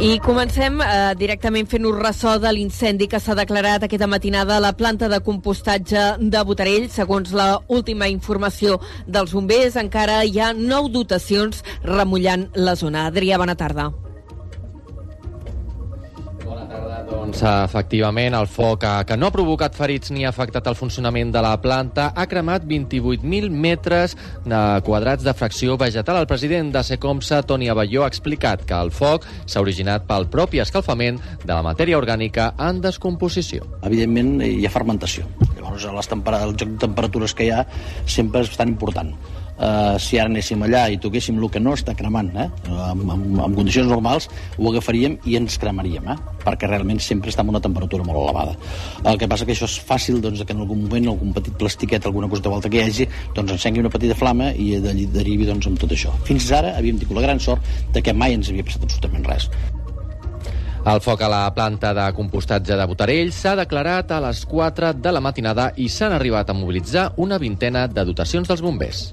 I comencem eh, directament fent-nos ressò de l'incendi que s'ha declarat aquesta matinada a la planta de compostatge de Botarell. Segons la última informació dels bombers, encara hi ha nou dotacions remullant la zona. Adrià, bona tarda. Doncs efectivament el foc eh, que no ha provocat ferits ni ha afectat el funcionament de la planta ha cremat 28.000 metres de quadrats de fracció vegetal. El president de Secomsa, Toni Abelló, ha explicat que el foc s'ha originat pel propi escalfament de la matèria orgànica en descomposició. Evidentment hi ha fermentació. Llavors les el joc de temperatures que hi ha sempre és bastant important eh, si ara anéssim allà i toquéssim el que no està cremant, eh, en, en, condicions normals, ho agafaríem i ens cremaríem, eh, perquè realment sempre està en una temperatura molt elevada. El que passa que això és fàcil doncs, que en algun moment algun petit plastiquet, alguna cosa de volta que hi hagi, doncs encengui una petita flama i d'allí derivi doncs, amb tot això. Fins ara havíem tingut la gran sort de que mai ens havia passat absolutament res. El foc a la planta de compostatge de Botarell s'ha declarat a les 4 de la matinada i s'han arribat a mobilitzar una vintena de dotacions dels bombers.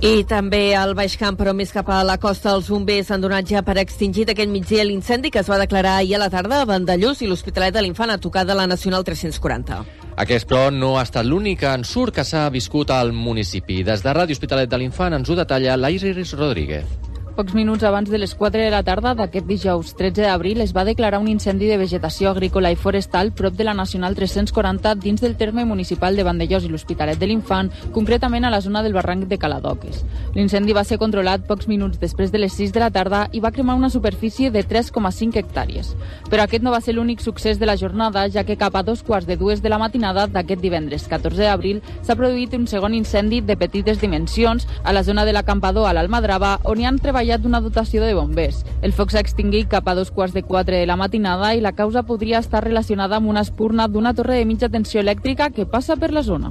I també al Baix Camp, però més cap a la costa, els bombers han donat ja per extingit aquest migdia l'incendi que es va declarar ahir a la tarda a Vandellós i l'Hospitalet de l'Infant a tocar de la Nacional 340. Aquest, però, no ha estat l'únic ensurt que s'ha viscut al municipi. Des de Ràdio Hospitalet de l'Infant ens ho detalla l'Iris Rodríguez. Pocs minuts abans de les 4 de la tarda d'aquest dijous 13 d'abril es va declarar un incendi de vegetació agrícola i forestal prop de la Nacional 340 dins del terme municipal de Vandellós i l'Hospitalet de l'Infant, concretament a la zona del barranc de Caladoques. L'incendi va ser controlat pocs minuts després de les 6 de la tarda i va cremar una superfície de 3,5 hectàrees. Però aquest no va ser l'únic succés de la jornada, ja que cap a dos quarts de dues de la matinada d'aquest divendres 14 d'abril s'ha produït un segon incendi de petites dimensions a la zona de l'acampador a l'Almadrava, on hi han treballat treballat una dotació de bombers. El foc s'ha extingit cap a dos quarts de quatre de la matinada i la causa podria estar relacionada amb una espurna d'una torre de mitja tensió elèctrica que passa per la zona.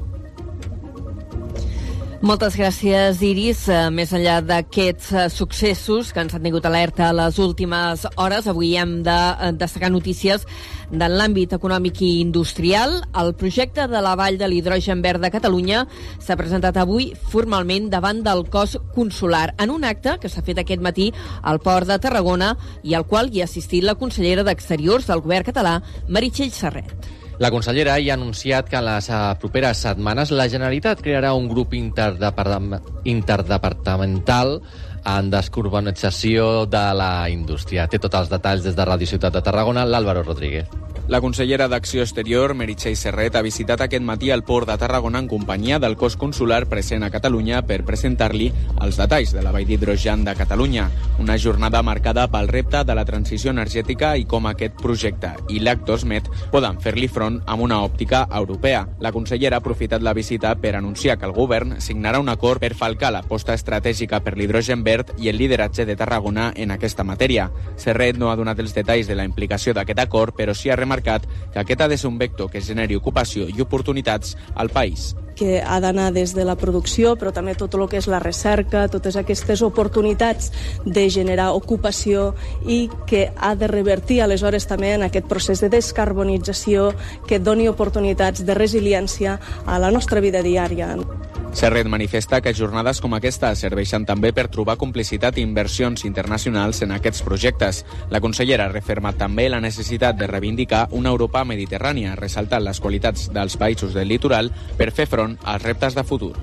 Moltes gràcies, Iris. Eh, més enllà d'aquests eh, successos que ens han tingut alerta a les últimes hores, avui hem de eh, destacar notícies de l'àmbit econòmic i industrial. El projecte de la Vall de l'Hidrogen Verd de Catalunya s'ha presentat avui formalment davant del cos consular en un acte que s'ha fet aquest matí al port de Tarragona i al qual hi ha assistit la consellera d'Exteriors del govern català, Meritxell Serret. La consellera hi ha anunciat que en les eh, properes setmanes la Generalitat crearà un grup interdepartamental en descarbonització de la indústria. Té tots els detalls des de Ràdio Ciutat de Tarragona, l'Àlvaro Rodríguez. La consellera d'Acció Exterior, Meritxell Serret, ha visitat aquest matí el port de Tarragona en companyia del cos consular present a Catalunya per presentar-li els detalls de la vall d'hidrogen de Catalunya. Una jornada marcada pel repte de la transició energètica i com aquest projecte i l'Actosmet poden fer-li front amb una òptica europea. La consellera ha aprofitat la visita per anunciar que el govern signarà un acord per falcar l'aposta estratègica per l'hidrogen verd i el lideratge de Tarragona en aquesta matèria. Serret no ha donat els detalls de la implicació d'aquest acord, però sí ha remarcat remarcat que aquest ha de ser un vector que generi ocupació i oportunitats al país que ha d'anar des de la producció, però també tot el que és la recerca, totes aquestes oportunitats de generar ocupació i que ha de revertir aleshores també en aquest procés de descarbonització que doni oportunitats de resiliència a la nostra vida diària. Serret manifesta que jornades com aquesta serveixen també per trobar complicitat i inversions internacionals en aquests projectes. La consellera ha refermat també la necessitat de reivindicar una Europa mediterrània, ressaltant les qualitats dels països del litoral per fer front als reptes de futur.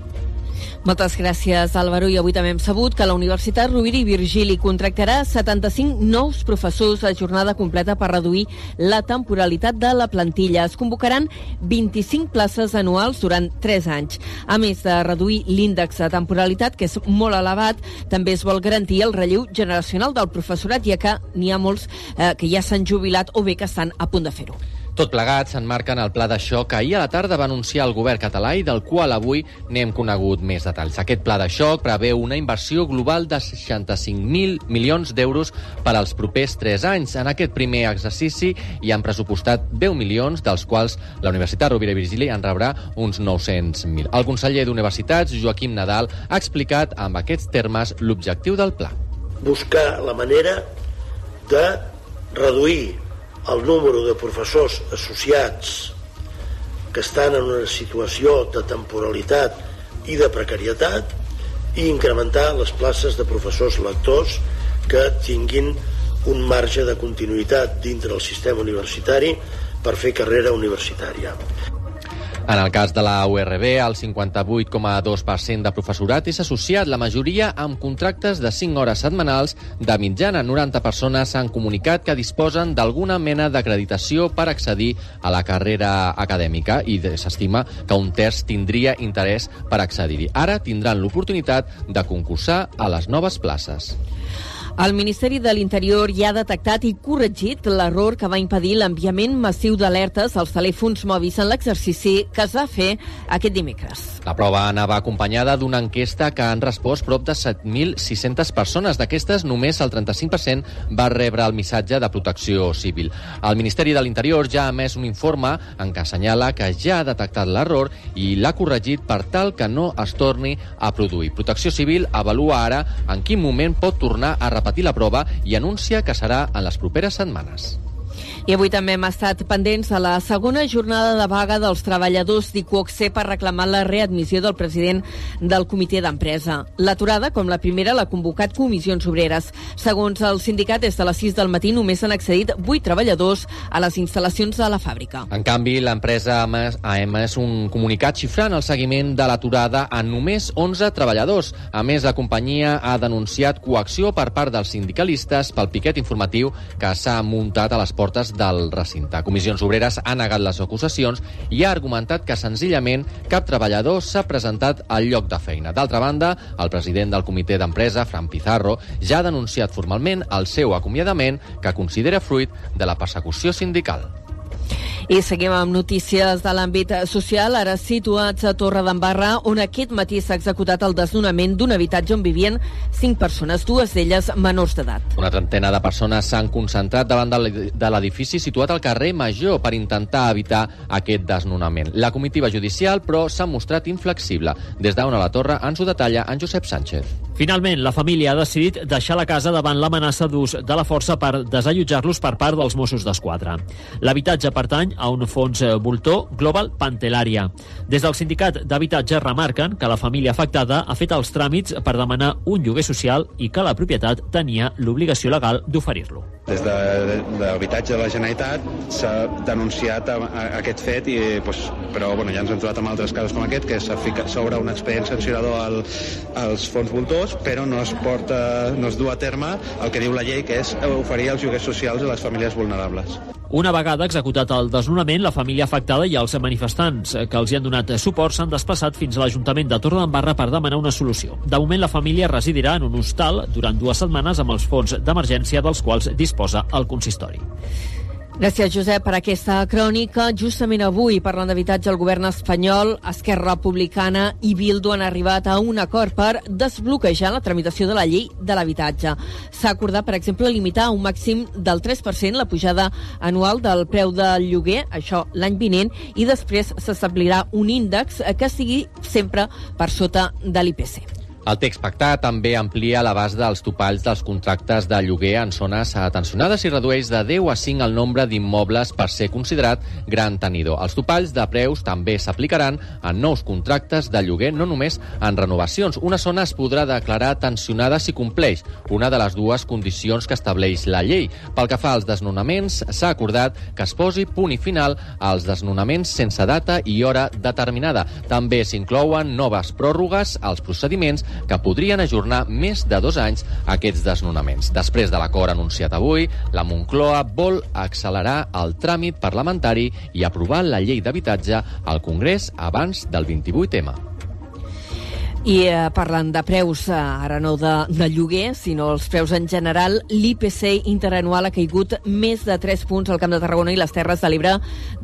Moltes gràcies, Álvaro. I avui també hem sabut que la Universitat Rovira i Virgili contractarà 75 nous professors a jornada completa per reduir la temporalitat de la plantilla. Es convocaran 25 places anuals durant 3 anys. A més de reduir l'índex de temporalitat, que és molt elevat, també es vol garantir el relleu generacional del professorat, ja que n'hi ha molts eh, que ja s'han jubilat o bé que estan a punt de fer-ho. Tot plegat s'enmarca en el pla de xoc que ahir a la tarda va anunciar el govern català i del qual avui n'hem conegut més detalls. Aquest pla de xoc preveu una inversió global de 65.000 milions d'euros per als propers 3 anys. En aquest primer exercici hi han pressupostat 10 milions, dels quals la Universitat Rovira i Virgili en rebrà uns 900.000. El conseller d'Universitats, Joaquim Nadal, ha explicat amb aquests termes l'objectiu del pla. Buscar la manera de reduir el número de professors associats que estan en una situació de temporalitat i de precarietat i incrementar les places de professors lectors que tinguin un marge de continuïtat dintre del sistema universitari per fer carrera universitària. En el cas de la URB, el 58,2% de professorat és associat, la majoria amb contractes de 5 hores setmanals. De mitjana, 90 persones han comunicat que disposen d'alguna mena d'acreditació per accedir a la carrera acadèmica i s'estima que un terç tindria interès per accedir-hi. Ara tindran l'oportunitat de concursar a les noves places. El Ministeri de l'Interior ja ha detectat i corregit l'error que va impedir l'enviament massiu d'alertes als telèfons mòbils en l'exercici que es va fer aquest dimecres. La prova anava acompanyada d'una enquesta que han respost prop de 7.600 persones. D'aquestes, només el 35% va rebre el missatge de protecció civil. El Ministeri de l'Interior ja ha emès un informe en què assenyala que ja ha detectat l'error i l'ha corregit per tal que no es torni a produir. Protecció Civil avalua ara en quin moment pot tornar a repetir repetir la prova i anuncia que serà en les properes setmanes. I avui també hem estat pendents de la segona jornada de vaga dels treballadors d'Iquoxe per reclamar la readmissió del president del comitè d'empresa. L'aturada, com la primera, l'ha convocat comissions obreres. Segons el sindicat, des de les 6 del matí només han accedit 8 treballadors a les instal·lacions de la fàbrica. En canvi, l'empresa ha emès un comunicat xifrant el seguiment de l'aturada a només 11 treballadors. A més, la companyia ha denunciat coacció per part dels sindicalistes pel piquet informatiu que s'ha muntat a les portes del recinte. Comissions Obreres ha negat les acusacions i ha argumentat que senzillament cap treballador s'ha presentat al lloc de feina. D'altra banda, el president del comitè d'empresa, Fran Pizarro, ja ha denunciat formalment el seu acomiadament que considera fruit de la persecució sindical. I seguim amb notícies de l'àmbit social, ara situats a Torre d'Embarra, on aquest matí s'ha executat el desnonament d'un habitatge on vivien cinc persones, dues d'elles menors d'edat. Una trentena de persones s'han concentrat davant de l'edifici situat al carrer Major per intentar evitar aquest desnonament. La comitiva judicial, però, s'ha mostrat inflexible. Des d'on a la torre ens ho detalla en Josep Sánchez. Finalment, la família ha decidit deixar la casa davant l'amenaça d'ús de la força per desallotjar-los per part dels Mossos d'Esquadra. L'habitatge pertany a un fons voltor Global Pantelària. Des del sindicat d'habitatge remarquen que la família afectada ha fet els tràmits per demanar un lloguer social i que la propietat tenia l'obligació legal d'oferir-lo. Des de, l'habitatge de la Generalitat s'ha denunciat a, a, aquest fet, i, pues, però bueno, ja ens hem trobat amb altres casos com aquest, que s'obre un expedient sancionador al, als fons voltors, però no es porta, no es du a terme el que diu la llei, que és oferir els lloguers socials a les famílies vulnerables. Una vegada executat el desnonament, la família afectada i els manifestants que els hi han donat suport s'han desplaçat fins a l'Ajuntament de Torredembarra per demanar una solució. De moment, la família residirà en un hostal durant dues setmanes amb els fons d'emergència dels quals disposa el consistori. Gràcies, Josep, per aquesta crònica. Justament avui, parlant d'habitatge, el govern espanyol, Esquerra Republicana i Bildu han arribat a un acord per desbloquejar la tramitació de la llei de l'habitatge. S'ha acordat, per exemple, limitar un màxim del 3% la pujada anual del preu del lloguer, això l'any vinent, i després s'establirà un índex que sigui sempre per sota de l'IPC. El text pactat també amplia l'abast dels topalls dels contractes de lloguer en zones atencionades i redueix de 10 a 5 el nombre d'immobles per ser considerat gran tenidor. Els topalls de preus també s'aplicaran en nous contractes de lloguer, no només en renovacions. Una zona es podrà declarar tensionada si compleix una de les dues condicions que estableix la llei. Pel que fa als desnonaments, s'ha acordat que es posi punt i final als desnonaments sense data i hora determinada. També s'inclouen noves pròrrogues als procediments que podrien ajornar més de dos anys aquests desnonaments. Després de l'acord anunciat avui, la Moncloa vol accelerar el tràmit parlamentari i aprovar la llei d'habitatge al Congrés abans del 28M. I eh, parlant de preus, eh, ara no de, de lloguer, sinó els preus en general, l'IPC interanual ha caigut més de 3 punts al Camp de Tarragona i les Terres de l'Ebre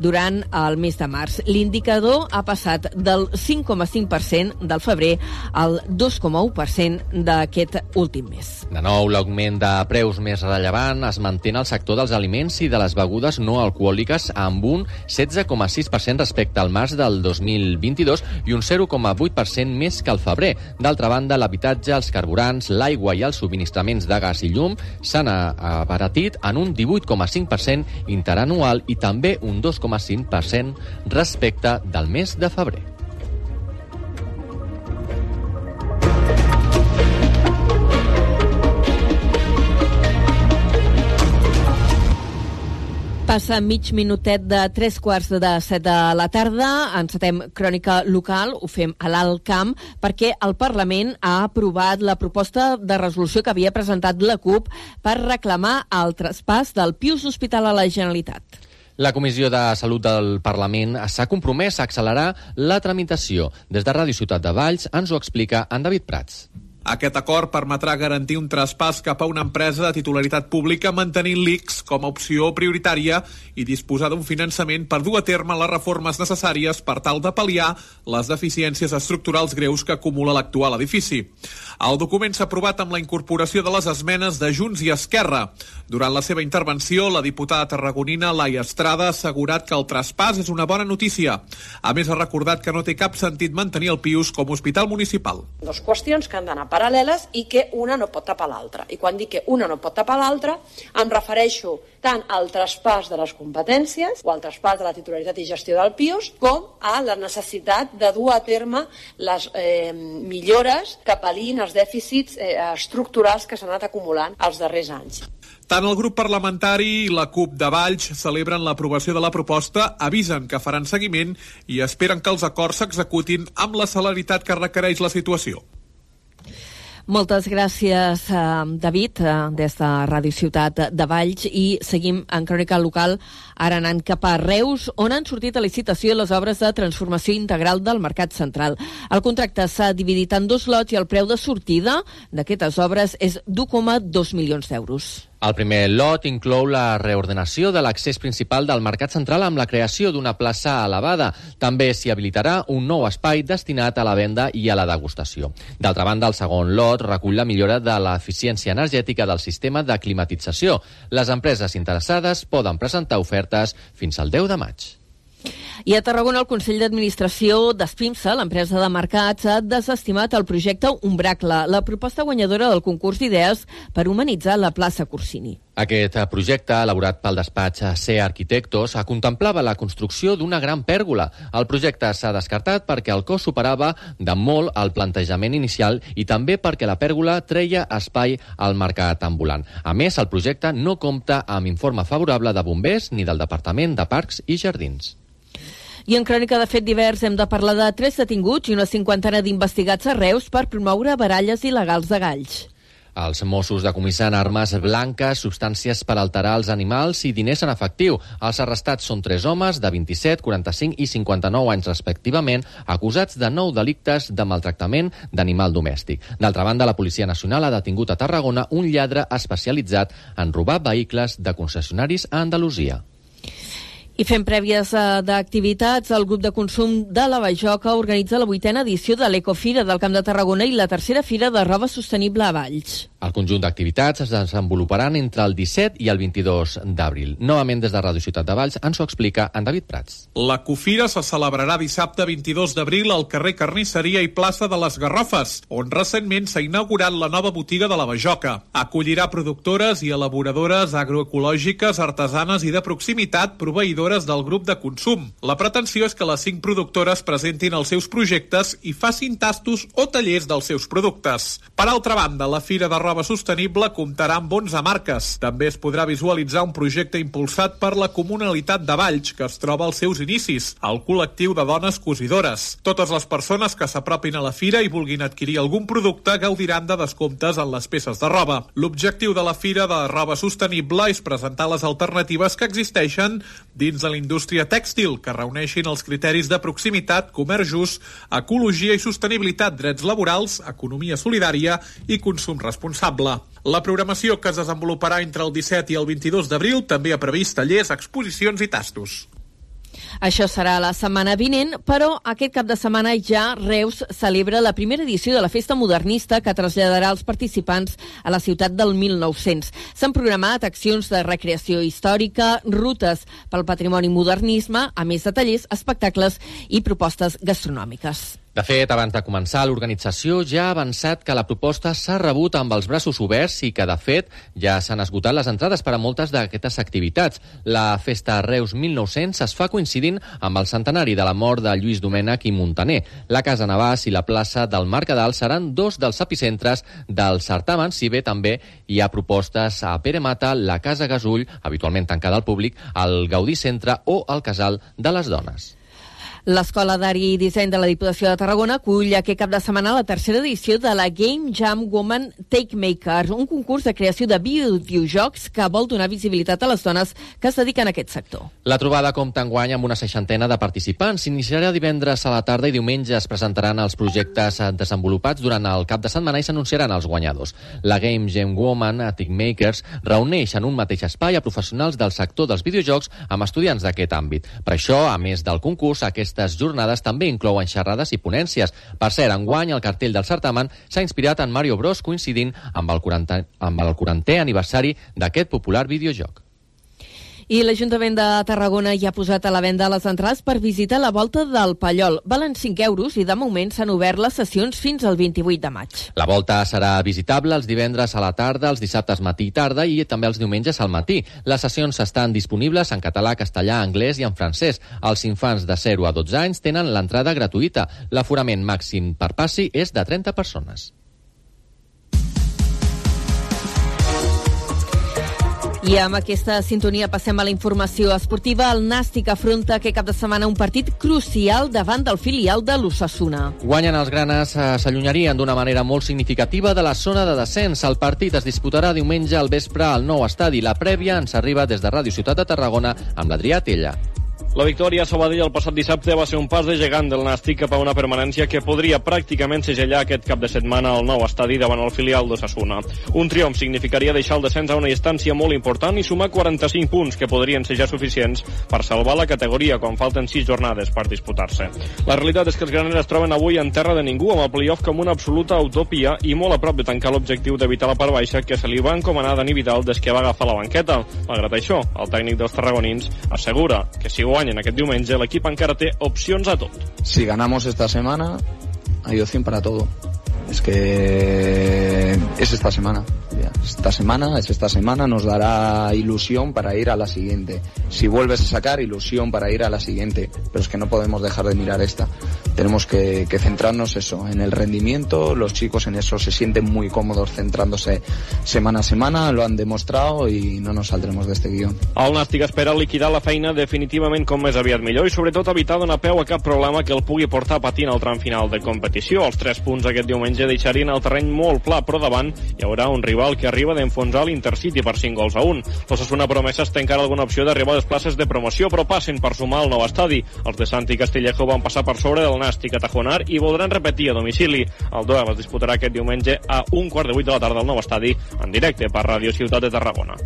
durant el mes de març. L'indicador ha passat del 5,5% del febrer al 2,1% d'aquest últim mes. De nou, l'augment de preus més rellevant es manté en el sector dels aliments i de les begudes no alcohòliques amb un 16,6% respecte al març del 2022 i un 0,8% més que el febrer febrer. D'altra banda, l'habitatge, els carburants, l'aigua i els subministraments de gas i llum s'han abaratit en un 18,5% interanual i també un 2,5% respecte del mes de febrer. Passa mig minutet de tres quarts de set de la tarda. Encetem crònica local, ho fem a l'Alt Camp, perquè el Parlament ha aprovat la proposta de resolució que havia presentat la CUP per reclamar el traspàs del Pius Hospital a la Generalitat. La Comissió de Salut del Parlament s'ha compromès a accelerar la tramitació. Des de Ràdio Ciutat de Valls ens ho explica en David Prats. Aquest acord permetrà garantir un traspàs cap a una empresa de titularitat pública mantenint l'ICS com a opció prioritària i disposar d'un finançament per dur a terme les reformes necessàries per tal de pal·liar les deficiències estructurals greus que acumula l'actual edifici. El document s'ha aprovat amb la incorporació de les esmenes de Junts i Esquerra. Durant la seva intervenció, la diputada tarragonina Laia Estrada ha assegurat que el traspàs és una bona notícia. A més, ha recordat que no té cap sentit mantenir el Pius com a hospital municipal. Dos qüestions que han d'anar paral·leles i que una no pot tapar l'altra. I quan dic que una no pot tapar l'altra, em refereixo tant al traspàs de les competències o al traspàs de la titularitat i gestió del PIOS com a la necessitat de dur a terme les eh, millores que pal·lin els dèficits eh, estructurals que s'han anat acumulant els darrers anys. Tant el grup parlamentari i la CUP de Valls celebren l'aprovació de la proposta, avisen que faran seguiment i esperen que els acords s'executin amb la celeritat que requereix la situació. Moltes gràcies, eh, David, eh, des de Ràdio Ciutat de Valls i seguim en crònica local ara anant cap a Reus, on han sortit a licitació les obres de transformació integral del Mercat Central. El contracte s'ha dividit en dos lots i el preu de sortida d'aquestes obres és d'1,2 milions d'euros. El primer lot inclou la reordenació de l'accés principal del Mercat Central amb la creació d'una plaça elevada. També s'hi habilitarà un nou espai destinat a la venda i a la degustació. D'altra banda, el segon lot recull la millora de l'eficiència energètica del sistema de climatització. Les empreses interessades poden presentar ofertes fins al 10 de maig. I a Tarragona el Consell d'Administració d'Espimsa, l'empresa de mercats, ha desestimat el projecte Umbracle, la proposta guanyadora del concurs d'idees per humanitzar la plaça Corsini. Aquest projecte, elaborat pel despatx C Arquitectos, contemplava la construcció d'una gran pèrgola. El projecte s'ha descartat perquè el cost superava de molt el plantejament inicial i també perquè la pèrgola treia espai al mercat ambulant. A més, el projecte no compta amb informe favorable de bombers ni del Departament de Parcs i Jardins. I en crònica de fet divers hem de parlar de tres detinguts i una cinquantena d'investigats a Reus per promoure baralles il·legals de galls. Els Mossos decomissen armes blanques, substàncies per alterar els animals i diners en efectiu. Els arrestats són tres homes de 27, 45 i 59 anys respectivament, acusats de nou delictes de maltractament d'animal domèstic. D'altra banda, la Policia Nacional ha detingut a Tarragona un lladre especialitzat en robar vehicles de concessionaris a Andalusia. I fent prèvies uh, d'activitats, el grup de consum de la Bajoca organitza la vuitena edició de l'Ecofira del Camp de Tarragona i la tercera fira de roba sostenible a Valls. El conjunt d'activitats es desenvoluparan entre el 17 i el 22 d'abril. Novament des de Ràdio Ciutat de Valls ens ho explica en David Prats. La Cofira se celebrarà dissabte 22 d'abril al carrer Carnisseria i plaça de les Garrofes, on recentment s'ha inaugurat la nova botiga de la Bajoca. Acollirà productores i elaboradores agroecològiques, artesanes i de proximitat proveïdores del grup de consum. La pretensió és que les cinc productores presentin els seus projectes i facin tastos o tallers dels seus productes. Per altra banda, la Fira de Roba Sostenible comptarà amb 11 marques. També es podrà visualitzar un projecte impulsat per la Comunalitat de Valls, que es troba als seus inicis, el col·lectiu de dones cosidores. Totes les persones que s'apropin a la fira i vulguin adquirir algun producte gaudiran de descomptes en les peces de roba. L'objectiu de la Fira de Roba Sostenible és presentar les alternatives que existeixen dins de la indústria tèxtil, que reuneixin els criteris de proximitat, comerç just, ecologia i sostenibilitat, drets laborals, economia solidària i consum responsable. La programació que es desenvoluparà entre el 17 i el 22 d'abril també ha previst tallers, exposicions i tastos. Això serà la setmana vinent, però aquest cap de setmana ja Reus celebra la primera edició de la festa modernista que traslladarà els participants a la ciutat del 1900. S'han programat accions de recreació històrica, rutes pel patrimoni modernisme, a més de tallers, espectacles i propostes gastronòmiques. De fet, abans de començar, l'organització ja ha avançat que la proposta s'ha rebut amb els braços oberts i que, de fet, ja s'han esgotat les entrades per a moltes d'aquestes activitats. La Festa Reus 1900 es fa coincidint amb el centenari de la mort de Lluís Domènech i Montaner. La Casa Navàs i la plaça del Mercadal seran dos dels epicentres del certamen, si bé també hi ha propostes a Pere Mata, la Casa Gasull, habitualment tancada al públic, al Gaudí Centre o al Casal de les Dones. L'Escola d'Art i Disseny de la Diputació de Tarragona acull aquest cap de setmana la tercera edició de la Game Jam Woman Take Maker, un concurs de creació de videojocs que vol donar visibilitat a les dones que es dediquen a aquest sector. La trobada compta enguany amb una seixantena de participants. S'iniciarà divendres a la tarda i diumenge es presentaran els projectes desenvolupats durant el cap de setmana i s'anunciaran els guanyadors. La Game Jam Woman Take Makers reuneix en un mateix espai a professionals del sector dels videojocs amb estudiants d'aquest àmbit. Per això, a més del concurs, aquest aquestes jornades també inclouen xerrades i ponències. Per cert, enguany el cartell del certamen s'ha inspirat en Mario Bros coincidint amb el 40, amb el 40è aniversari d'aquest popular videojoc. I l'Ajuntament de Tarragona ja ha posat a la venda les entrades per visitar la volta del Pallol. Valen 5 euros i de moment s'han obert les sessions fins al 28 de maig. La volta serà visitable els divendres a la tarda, els dissabtes matí i tarda i també els diumenges al matí. Les sessions estan disponibles en català, castellà, anglès i en francès. Els infants de 0 a 12 anys tenen l'entrada gratuïta. L'aforament màxim per passi és de 30 persones. I amb aquesta sintonia passem a la informació esportiva. El Nàstic afronta aquest cap de setmana un partit crucial davant del filial de l'Ossassuna. Guanyen els granes, eh, s'allunyarien d'una manera molt significativa de la zona de descens. El partit es disputarà diumenge al vespre al nou estadi. La prèvia ens arriba des de Ràdio Ciutat de Tarragona amb l'Adrià Tella. La victòria a Sabadell el passat dissabte va ser un pas de gegant del Nàstic cap a una permanència que podria pràcticament segellar aquest cap de setmana al nou estadi davant el filial d'Ossassuna. Un triomf significaria deixar el descens a una distància molt important i sumar 45 punts que podrien ser ja suficients per salvar la categoria quan falten 6 jornades per disputar-se. La realitat és que els graners es troben avui en terra de ningú amb el playoff com una absoluta utopia i molt a prop de tancar l'objectiu d'evitar la part baixa que se li va encomanar a Dani Vidal des que va agafar la banqueta. Malgrat això, el tècnic dels tarragonins assegura que si guanya guanyen aquest diumenge, l'equip encara té opcions a tot. Si ganamos esta semana, hay opción para todo. Es que es esta semana. Esta semana, es esta semana, nos dará ilusión para ir a la siguiente. Si vuelves a sacar, ilusión para ir a la siguiente. Pero es que no podemos dejar de mirar esta. Tenemos que, que centrarnos eso, en el rendimiento. Los chicos en eso se sienten muy cómodos centrándose semana a semana, lo han demostrado y no nos saldremos de este guion. El Nàstic espera liquidar la feina definitivament com més aviat millor i sobretot evitar donar peu a cap problema que el pugui portar patint al tram final de competició. Els tres punts aquest diumenge deixarien el terreny molt pla, però davant hi haurà un rival que arriba d'enfonsar l'Intercity per 5 gols a 1. L'Ossassuna Promeses té encara alguna opció d'arribar a les places de promoció, però passen per sumar el nou estadi. Els de Santi Castillejo van passar per sobre del Nàstic a Tajonar i voldran repetir a domicili. El duel es disputarà aquest diumenge a un quart de vuit de la tarda al nou estadi, en directe per Ràdio Ciutat de Tarragona.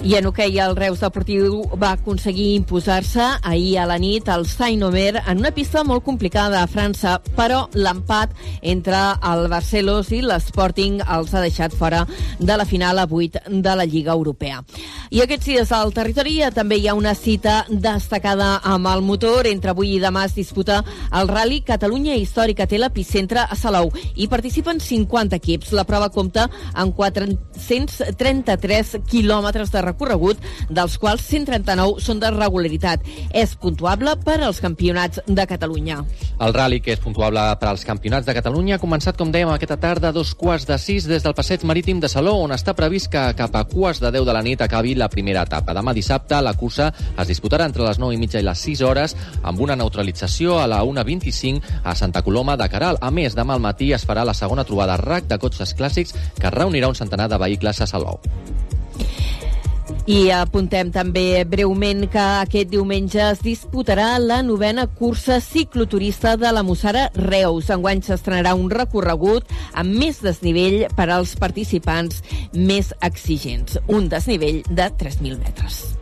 I en hoquei el Reus Deportiu va aconseguir imposar-se ahir a la nit al Saint-Omer en una pista molt complicada a França, però l'empat entre el Barcelos i l'Sporting els ha deixat fora de la final a 8 de la Lliga Europea. I aquests dies al territori també hi ha una cita destacada amb el motor. Entre avui i demà es disputa el Rally Catalunya Històrica té l'epicentre a Salou i participen 50 equips. La prova compta amb 433 quilòmetres de recorregut, dels quals 139 són de regularitat. És puntuable per als campionats de Catalunya. El rally, que és puntuable per als campionats de Catalunya, ha començat, com dèiem, aquesta tarda a dos quarts de sis des del passeig marítim de Salou, on està previst que cap a quarts de 10 de la nit acabi la primera etapa. Demà dissabte la cursa es disputarà entre les 9 i mitja i les 6 hores amb una neutralització a la 1.25 a Santa Coloma de Caral. A més, demà al matí es farà la segona trobada RAC de cotxes clàssics que reunirà un centenar de vehicles a Salou. I apuntem també breument que aquest diumenge es disputarà la novena cursa cicloturista de la Mussara Reus. Enguany s'estrenarà un recorregut amb més desnivell per als participants més exigents. Un desnivell de 3.000 metres.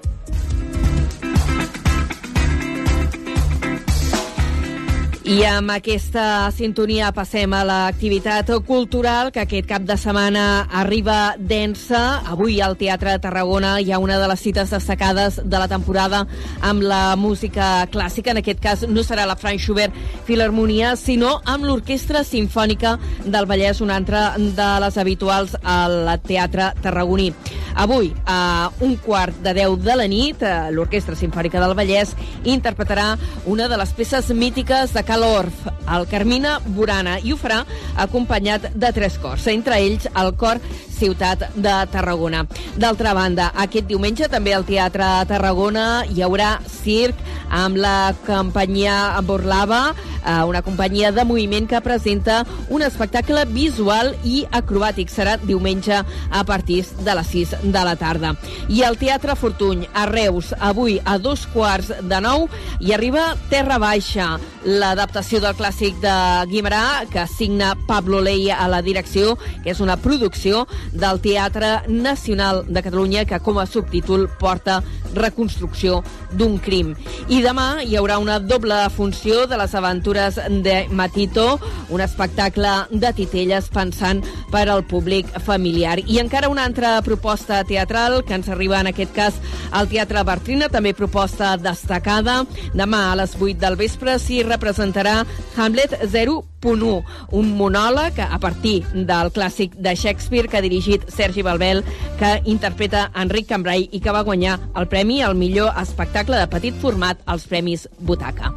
I amb aquesta sintonia passem a l'activitat cultural que aquest cap de setmana arriba densa. Avui al Teatre de Tarragona hi ha una de les cites destacades de la temporada amb la música clàssica. En aquest cas no serà la Frank Schubert Filharmonia, sinó amb l'Orquestra Simfònica del Vallès, una altra de les habituals al Teatre Tarragoní. Avui, a un quart de deu de la nit, eh, l'Orquestra Simfònica del Vallès interpretarà una de les peces mítiques de Cal Orff, el Carmina Burana, i ho farà acompanyat de tres cors, entre ells el cor ciutat de Tarragona. D'altra banda, aquest diumenge també al Teatre Tarragona hi haurà circ amb la companyia Borlava, eh, una companyia de moviment que presenta un espectacle visual i acrobàtic. Serà diumenge a partir de les 6 de la tarda. I al Teatre Fortuny, a Reus, avui a dos quarts de nou, hi arriba Terra Baixa, l'adaptació del clàssic de Guimarà, que signa Pablo Ley a la direcció, que és una producció del Teatre Nacional de Catalunya, que com a subtítol porta reconstrucció d'un crim. I demà hi haurà una doble funció de les aventures de Matito, un espectacle de titelles pensant per al públic familiar. I encara una altra proposta teatral que ens arriba en aquest cas al Teatre Bartrina, també proposta destacada. Demà a les 8 del vespre s'hi representarà Hamlet 0.1, un monòleg a partir del clàssic de Shakespeare que ha dirigit Sergi Balbel, que interpreta Enric Cambrai i que va guanyar el premi al millor espectacle de petit format als Premis Butaca.